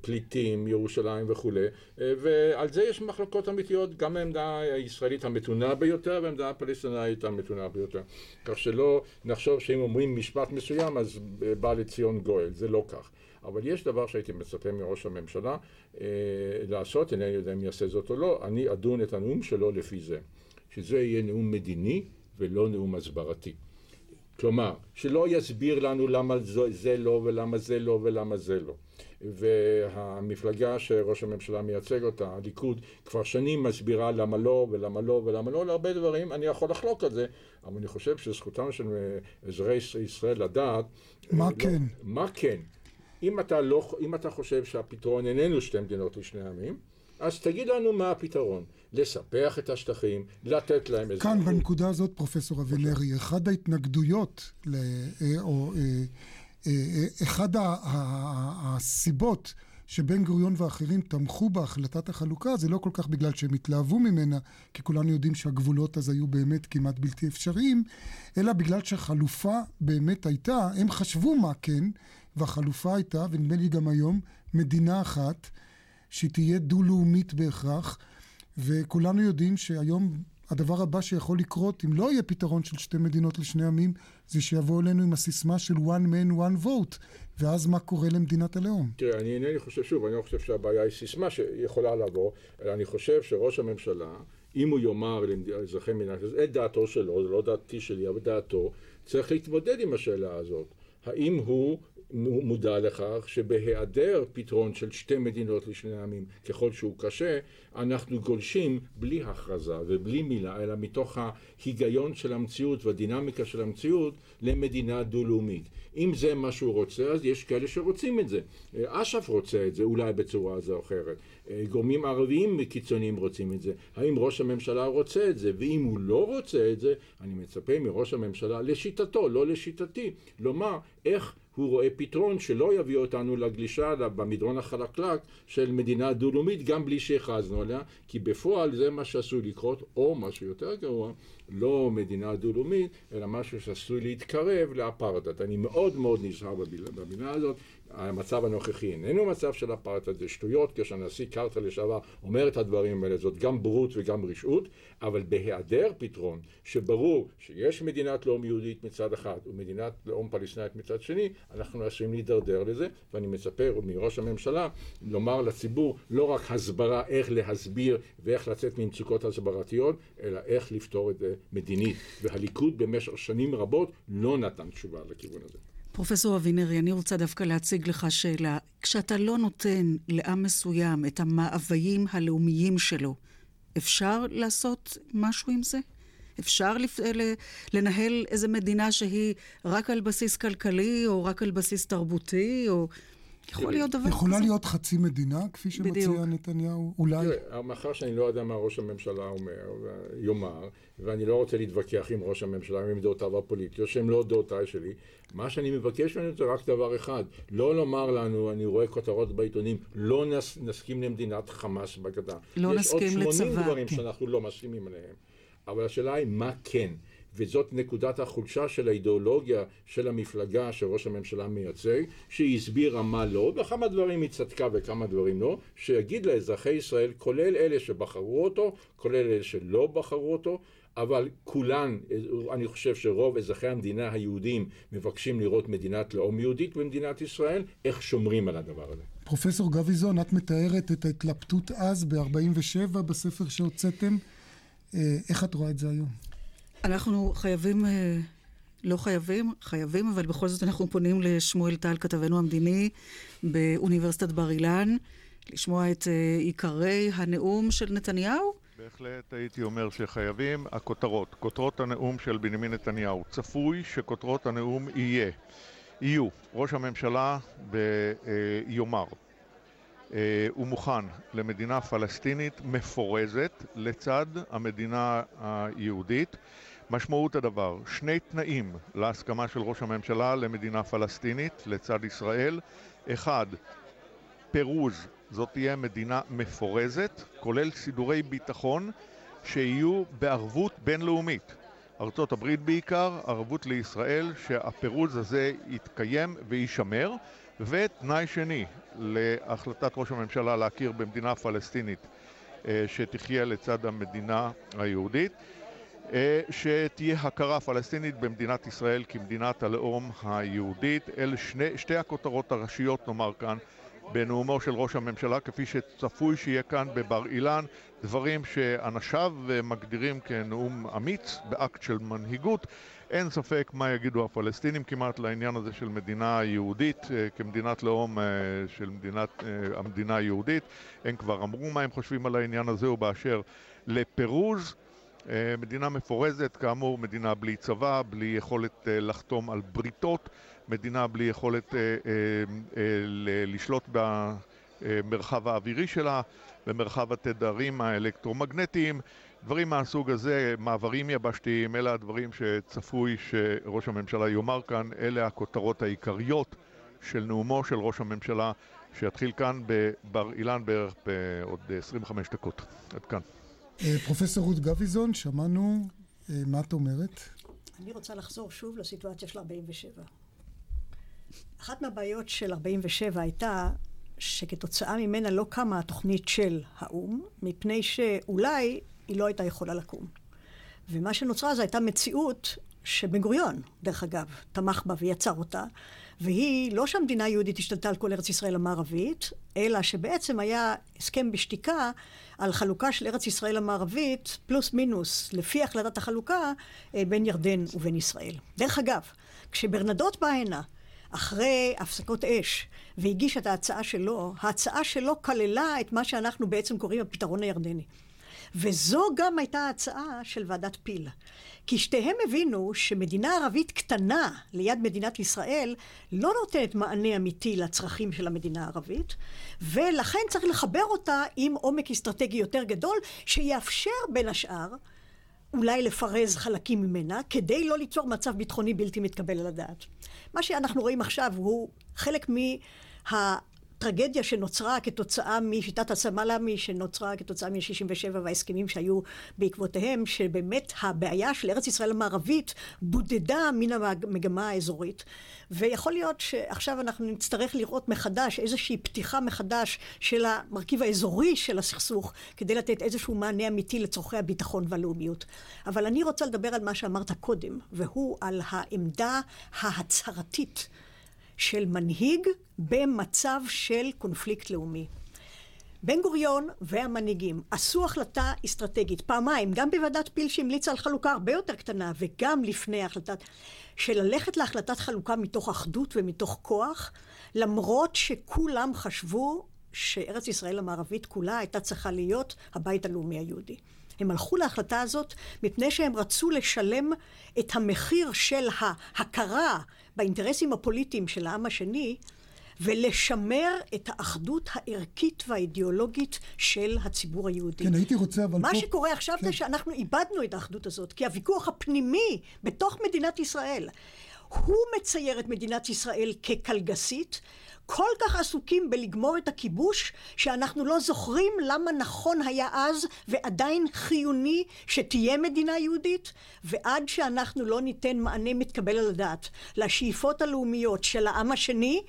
Speaker 5: פליטים, ירושלים וכולי, ועל זה יש מחלוקת. מחלוקות אמיתיות, גם העמדה הישראלית המתונה ביותר והעמדה הפלסטינאית המתונה ביותר. כך שלא נחשוב שאם אומרים משפט מסוים אז בא לציון גואל, זה לא כך. אבל יש דבר שהייתי מצפה מראש הממשלה אה, לעשות, אינני יודע אם יעשה זאת או לא, אני אדון את הנאום שלו לפי זה. שזה יהיה נאום מדיני ולא נאום הסברתי. כלומר, שלא יסביר לנו למה זה, זה לא ולמה זה לא ולמה זה לא. והמפלגה שראש הממשלה מייצג אותה, הליכוד, כבר שנים מסבירה למה לא ולמה לא ולמה לא להרבה דברים, אני יכול לחלוק על זה, אבל אני חושב שזכותם של אזרחי ישראל לדעת...
Speaker 7: מה לא, כן?
Speaker 5: מה כן? אם אתה, לא, אם אתה חושב שהפתרון איננו שתי מדינות לשני עמים, אז תגיד לנו מה הפתרון. לספח את השטחים, לתת להם
Speaker 7: איזה... כאן בנקודה הזאת, פרופסור אבינרי, אחד ההתנגדויות, ל... או אחד הסיבות שבן גוריון ואחרים תמכו בהחלטת החלוקה, זה לא כל כך בגלל שהם התלהבו ממנה, כי כולנו יודעים שהגבולות אז היו באמת כמעט בלתי אפשריים, אלא בגלל שהחלופה באמת הייתה, הם חשבו מה כן, והחלופה הייתה, ונדמה לי גם היום, מדינה אחת, שהיא תהיה דו-לאומית בהכרח, וכולנו יודעים שהיום הדבר הבא שיכול לקרות, אם לא יהיה פתרון של שתי מדינות לשני עמים, זה שיבואו אלינו עם הסיסמה של one man one vote, ואז מה קורה למדינת הלאום?
Speaker 5: תראה, אני אינני חושב, שוב, אני לא חושב שהבעיה היא סיסמה שיכולה לבוא, אלא אני חושב שראש הממשלה, אם הוא יאמר לאזרחי מדינת ישראל, את דעתו שלו, זה לא דעתי שלי, אבל דעתו, צריך להתמודד עם השאלה הזאת. האם הוא מודע לכך שבהיעדר פתרון של שתי מדינות לשני עמים, ככל שהוא קשה, אנחנו גולשים בלי הכרזה ובלי מילה, אלא מתוך ההיגיון של המציאות והדינמיקה של המציאות למדינה דו-לאומית. אם זה מה שהוא רוצה, אז יש כאלה שרוצים את זה. אש"ף רוצה את זה, אולי בצורה זו או אחרת. גורמים ערביים קיצוניים רוצים את זה. האם ראש הממשלה רוצה את זה? ואם הוא לא רוצה את זה, אני מצפה מראש הממשלה, לשיטתו, לא לשיטתי, לומר איך הוא רואה פתרון שלא יביא אותנו לגלישה במדרון החלקלק של מדינה דו-לאומית גם בלי שהכרזנו עליה, כי בפועל זה מה שעשוי לקרות, או משהו יותר גרוע, לא מדינה דו-לאומית, אלא משהו שעשוי להתקרב לאפרטהייד. אני מאוד מאוד נזהר במילה הזאת. המצב הנוכחי איננו מצב של אפרטהייד, זה שטויות, כשהנשיא קרטר לשעבר אומר את הדברים האלה, זאת גם בורות וגם רשעות, אבל בהיעדר פתרון, שברור שיש מדינת לאום יהודית מצד אחד ומדינת לאום פלסטינית מצד שני, אנחנו עשויים להידרדר לזה, ואני מצפה מראש הממשלה לומר לציבור לא רק הסברה איך להסביר ואיך לצאת ממצוקות הסברתיות, אלא איך לפתור את זה מדינית. והליכוד במשך שנים רבות לא נתן תשובה לכיוון הזה.
Speaker 2: פרופסור אבינרי, אני רוצה דווקא להציג לך שאלה. כשאתה לא נותן לעם מסוים את המאוויים הלאומיים שלו, אפשר לעשות משהו עם זה? אפשר לפ... לנהל איזה מדינה שהיא רק על בסיס כלכלי, או רק על בסיס תרבותי, או... יכול להיות דבר
Speaker 7: כזה. יכולה להיות חצי מדינה, כפי שמציע נתניהו, אולי?
Speaker 5: תראה, מאחר שאני לא יודע מה ראש הממשלה אומר, יאמר, ואני לא רוצה להתווכח עם ראש הממשלה, עם דעותיו הפוליטיות, שהן לא דעותיי שלי, מה שאני מבקש ממנו זה רק דבר אחד, לא לומר לנו, אני רואה כותרות בעיתונים, לא נס, נסכים למדינת חמאס בגדה.
Speaker 2: לא נסכים לצבא.
Speaker 5: יש עוד 80 דברים כן. שאנחנו לא מסכימים עליהם. אבל השאלה היא מה כן. וזאת נקודת החולשה של האידיאולוגיה של המפלגה שראש הממשלה מייצג, שהיא הסבירה מה לא, וכמה דברים היא צדקה וכמה דברים לא, שיגיד לאזרחי ישראל, כולל אלה שבחרו אותו, כולל אלה שלא בחרו אותו, אבל כולן, אני חושב שרוב אזרחי המדינה היהודים מבקשים לראות מדינת לאום יהודית במדינת ישראל, איך שומרים על הדבר הזה.
Speaker 7: פרופסור גביזון, את מתארת את ההתלבטות אז ב-47 בספר שהוצאתם. אה, איך את רואה את זה היום?
Speaker 2: אנחנו חייבים, אה, לא חייבים, חייבים, אבל בכל זאת אנחנו פונים לשמואל טל, כתבנו המדיני באוניברסיטת בר אילן, לשמוע את אה, עיקרי הנאום של נתניהו.
Speaker 3: בהחלט הייתי אומר שחייבים. הכותרות, כותרות הנאום של בנימין נתניהו. צפוי שכותרות הנאום יהיה, יהיו, ראש הממשלה ביומר. הוא מוכן למדינה פלסטינית מפורזת לצד המדינה היהודית. משמעות הדבר, שני תנאים להסכמה של ראש הממשלה למדינה פלסטינית לצד ישראל. אחד, פירוז, זאת תהיה מדינה מפורזת, כולל סידורי ביטחון שיהיו בערבות בינלאומית. ארצות הברית בעיקר, ערבות לישראל שהפירוז הזה יתקיים ויישמר. ותנאי שני להחלטת ראש הממשלה להכיר במדינה פלסטינית אה, שתחיה לצד המדינה היהודית שתהיה הכרה פלסטינית במדינת ישראל כמדינת הלאום היהודית. אלה שני, שתי הכותרות הראשיות, נאמר כאן, בנאומו של ראש הממשלה, כפי שצפוי שיהיה כאן בבר אילן, דברים שאנשיו מגדירים כנאום אמיץ, באקט של מנהיגות. אין ספק מה יגידו הפלסטינים כמעט לעניין הזה של מדינה יהודית אה, כמדינת לאום אה, של מדינת, המדינה היהודית. הם כבר אמרו מה הם חושבים על העניין הזה ובאשר לפירוז. אה, מדינה מפורזת, כאמור, מדינה בלי צבא, בלי יכולת אה, לחתום על בריתות, מדינה בלי יכולת אה, לשלוט במרחב האווירי שלה, במרחב התדרים האלקטרומגנטיים, דברים מהסוג הזה, מעברים יבשתיים, אלה הדברים שצפוי שראש הממשלה יאמר כאן, אלה הכותרות העיקריות של נאומו של ראש הממשלה שיתחיל כאן בבר אילן בערך בעוד 25 דקות. עד כאן.
Speaker 7: אה, פרופסור רות גביזון, שמענו, אה, מה את אומרת?
Speaker 6: אני רוצה לחזור שוב לסיטואציה של 47. אחת מהבעיות של 47 הייתה שכתוצאה ממנה לא קמה התוכנית של האו"ם, מפני שאולי היא לא הייתה יכולה לקום. ומה שנוצרה זו הייתה מציאות שבן גוריון, דרך אגב, תמך בה ויצר אותה, והיא לא שהמדינה היהודית השתלטה על כל ארץ ישראל המערבית, אלא שבעצם היה הסכם בשתיקה על חלוקה של ארץ ישראל המערבית, פלוס מינוס, לפי החלטת החלוקה, אה, בין ירדן ובין ישראל. דרך אגב, כשברנדוט בא הנה, אחרי הפסקות אש, והגיש את ההצעה שלו, ההצעה שלו כללה את מה שאנחנו בעצם קוראים הפתרון הירדני. וזו גם הייתה ההצעה של ועדת פיל. כי שתיהם הבינו שמדינה ערבית קטנה ליד מדינת ישראל לא נותנת מענה אמיתי לצרכים של המדינה הערבית, ולכן צריך לחבר אותה עם עומק אסטרטגי יותר גדול, שיאפשר בין השאר אולי לפרז חלקים ממנה, כדי לא ליצור מצב ביטחוני בלתי מתקבל על הדעת. מה שאנחנו רואים עכשיו הוא חלק מה... טרגדיה שנוצרה כתוצאה משיטת הסמלאמי, שנוצרה כתוצאה מ-67' וההסכמים שהיו בעקבותיהם, שבאמת הבעיה של ארץ ישראל המערבית בודדה מן המגמה האזורית. ויכול להיות שעכשיו אנחנו נצטרך לראות מחדש איזושהי פתיחה מחדש של המרכיב האזורי של הסכסוך, כדי לתת איזשהו מענה אמיתי לצורכי הביטחון והלאומיות. אבל אני רוצה לדבר על מה שאמרת קודם, והוא על העמדה ההצהרתית. של מנהיג במצב של קונפליקט לאומי. בן גוריון והמנהיגים עשו החלטה אסטרטגית פעמיים, גם בוועדת פיל שהמליצה על חלוקה הרבה יותר קטנה וגם לפני החלטת, של ללכת להחלטת חלוקה מתוך אחדות ומתוך כוח, למרות שכולם חשבו שארץ ישראל המערבית כולה הייתה צריכה להיות הבית הלאומי היהודי. הם הלכו להחלטה הזאת מפני שהם רצו לשלם את המחיר של ההכרה באינטרסים הפוליטיים של העם השני, ולשמר את האחדות הערכית והאידיאולוגית של הציבור היהודי.
Speaker 7: כן, הייתי רוצה, אבל
Speaker 6: מה
Speaker 7: פה...
Speaker 6: שקורה עכשיו כן. זה שאנחנו איבדנו את האחדות הזאת, כי הוויכוח הפנימי בתוך מדינת ישראל, הוא מצייר את מדינת ישראל כקלגסית, כל כך עסוקים בלגמור את הכיבוש, שאנחנו לא זוכרים למה נכון היה אז ועדיין חיוני שתהיה מדינה יהודית, ועד שאנחנו לא ניתן מענה מתקבל על הדעת לשאיפות הלאומיות של העם השני,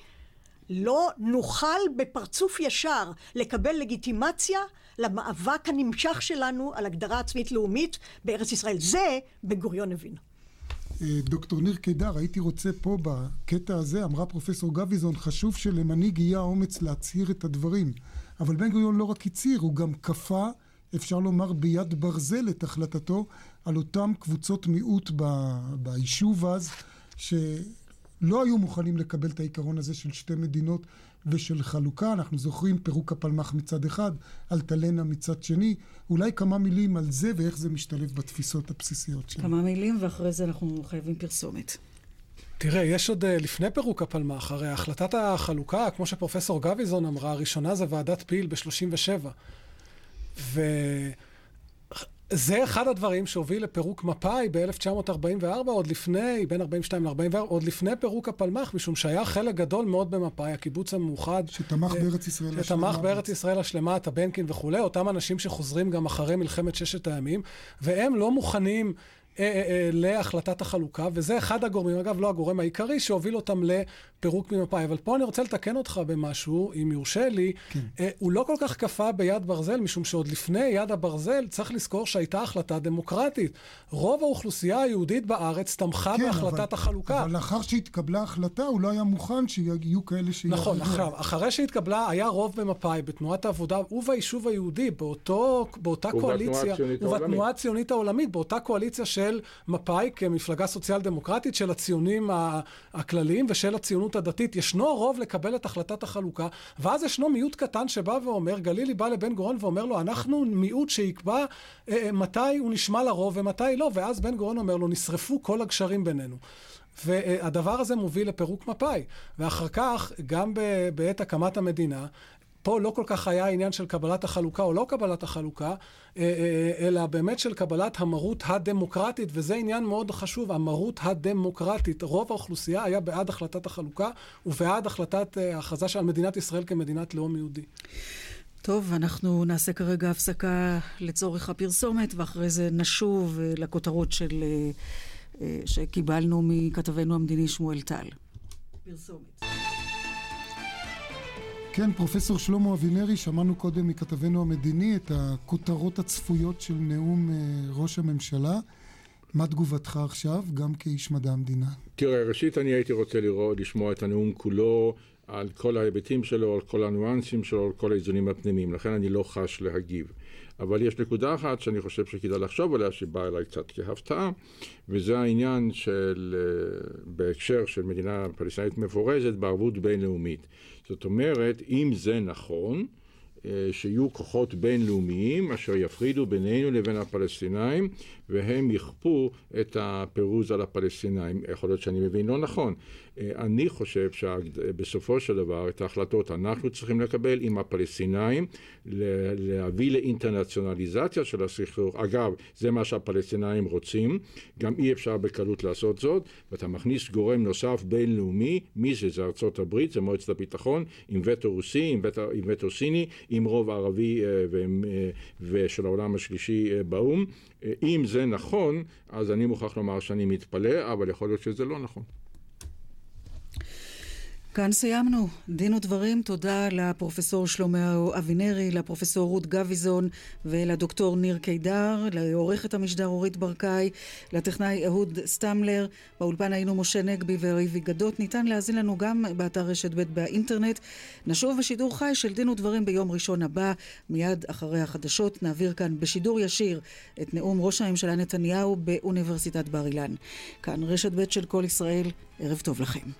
Speaker 6: לא נוכל בפרצוף ישר לקבל לגיטימציה למאבק הנמשך שלנו על הגדרה עצמית לאומית בארץ ישראל. זה בן גוריון הבין.
Speaker 7: דוקטור ניר קידר, הייתי רוצה פה בקטע הזה, אמרה פרופסור גביזון, חשוב שלמנהיג יהיה האומץ להצהיר את הדברים. אבל בן גוריון לא רק הצהיר, הוא גם כפה, אפשר לומר, ביד ברזל את החלטתו על אותם קבוצות מיעוט ביישוב אז, שלא היו מוכנים לקבל את העיקרון הזה של שתי מדינות ושל חלוקה. אנחנו זוכרים פירוק הפלמ"ח מצד אחד, אלטלנה מצד שני. אולי כמה מילים על זה ואיך זה משתלב בתפיסות הבסיסיות שלנו.
Speaker 2: כמה מילים ואחרי זה אנחנו חייבים פרסומת.
Speaker 8: תראה, יש עוד אה, לפני פירוק הפלמ"ח, הרי החלטת החלוקה, כמו שפרופסור גביזון אמרה, הראשונה זה ועדת פיל ב-37. ו... זה אחד הדברים שהוביל לפירוק מפא"י ב-1944, עוד לפני, בין 42 ל-44, עוד לפני פירוק הפלמ"ח, משום שהיה חלק גדול מאוד במפא"י, הקיבוץ המאוחד.
Speaker 7: שתמך אה, בארץ ישראל
Speaker 8: השלמה. שתמך בארץ ישראל השלמה, את הבנקין וכולי, אותם אנשים שחוזרים גם אחרי מלחמת ששת הימים, והם לא מוכנים להחלטת החלוקה, וזה אחד הגורמים, אגב, לא הגורם העיקרי, שהוביל אותם לפירוק ממפא"י. אבל פה אני רוצה לתקן אותך במשהו, אם יורשה לי. כן. הוא לא כל כך כפה ביד ברזל, משום שעוד לפני יד הברזל צריך לזכור שהייתה החלטה דמוקרטית. רוב האוכלוסייה היהודית בארץ תמכה כן, בהחלטת אבל, החלוקה.
Speaker 7: אבל לאחר שהתקבלה החלטה, הוא לא היה מוכן שיהיו כאלה שיהיו...
Speaker 8: נכון, עכשיו, אחרי שהתקבלה, היה רוב במפא"י, בתנועת העבודה וביישוב היהודי, באותו, באותה קואליציה, ובתנועה הציונית העולמית, באותה קואליציה של של מפא"י כמפלגה סוציאל דמוקרטית של הציונים הכלליים ושל הציונות הדתית. ישנו רוב לקבל את החלטת החלוקה, ואז ישנו מיעוט קטן שבא ואומר, גלילי בא לבן גורן ואומר לו, אנחנו מיעוט שיקבע אה, אה, מתי הוא נשמע לרוב ומתי לא, ואז בן גורן אומר לו, נשרפו כל הגשרים בינינו. והדבר הזה מוביל לפירוק מפא"י. ואחר כך, גם בעת הקמת המדינה, פה לא כל כך היה עניין של קבלת החלוקה או לא קבלת החלוקה, אה, אה, אלא באמת של קבלת המרות הדמוקרטית, וזה עניין מאוד חשוב, המרות הדמוקרטית. רוב האוכלוסייה היה בעד החלטת החלוקה ובעד החלטת ההכרזה של מדינת ישראל כמדינת לאום יהודי.
Speaker 2: טוב, אנחנו נעשה כרגע הפסקה לצורך הפרסומת, ואחרי זה נשוב לכותרות של, שקיבלנו מכתבנו המדיני שמואל טל. פרסומת.
Speaker 7: כן, פרופסור שלמה אבינרי, שמענו קודם מכתבנו המדיני את הכותרות הצפויות של נאום ראש הממשלה. מה תגובתך עכשיו, גם כאיש מדע המדינה?
Speaker 5: תראה, ראשית אני הייתי רוצה לראות, לשמוע את הנאום כולו, על כל ההיבטים שלו, על כל הניואנסים שלו, על כל האיזונים הפנימיים, לכן אני לא חש להגיב. אבל יש נקודה אחת שאני חושב שכדאי לחשוב עליה, שבאה אליי קצת כהפתעה, וזה העניין של, בהקשר של מדינה פלסטינית מפורזת בערבות בינלאומית. זאת אומרת, אם זה נכון, שיהיו כוחות בינלאומיים אשר יפרידו בינינו לבין הפלסטינאים והם יכפו את הפירוז על הפלסטינאים. יכול להיות שאני מבין לא נכון. אני חושב שבסופו של דבר את ההחלטות אנחנו צריכים לקבל עם הפלסטינאים, להביא לאינטרנציונליזציה של הסכסוך. אגב, זה מה שהפלסטינאים רוצים, גם אי אפשר בקלות לעשות זאת, ואתה מכניס גורם נוסף בינלאומי, מי זה? זה ארצות הברית, זה מועצת הביטחון, עם וטו רוסי, עם וטו, עם וטו סיני, עם רוב ערבי ושל העולם השלישי באו"ם. אם זה נכון, אז אני מוכרח לומר שאני מתפלא, אבל יכול להיות שזה לא נכון.
Speaker 2: כאן סיימנו. דין ודברים, תודה לפרופסור שלמה אבינרי, לפרופסור רות גביזון ולדוקטור ניר קידר, לעורכת המשדר אורית ברקאי, לטכנאי אהוד סטמלר. באולפן היינו משה נגבי וריבי גדות. ניתן להאזין לנו גם באתר רשת ב' באינטרנט. נשוב בשידור חי של דין ודברים ביום ראשון הבא, מיד אחרי החדשות. נעביר כאן בשידור ישיר את נאום ראש הממשלה נתניהו באוניברסיטת בר אילן. כאן רשת ב' של כל ישראל, ערב טוב לכם.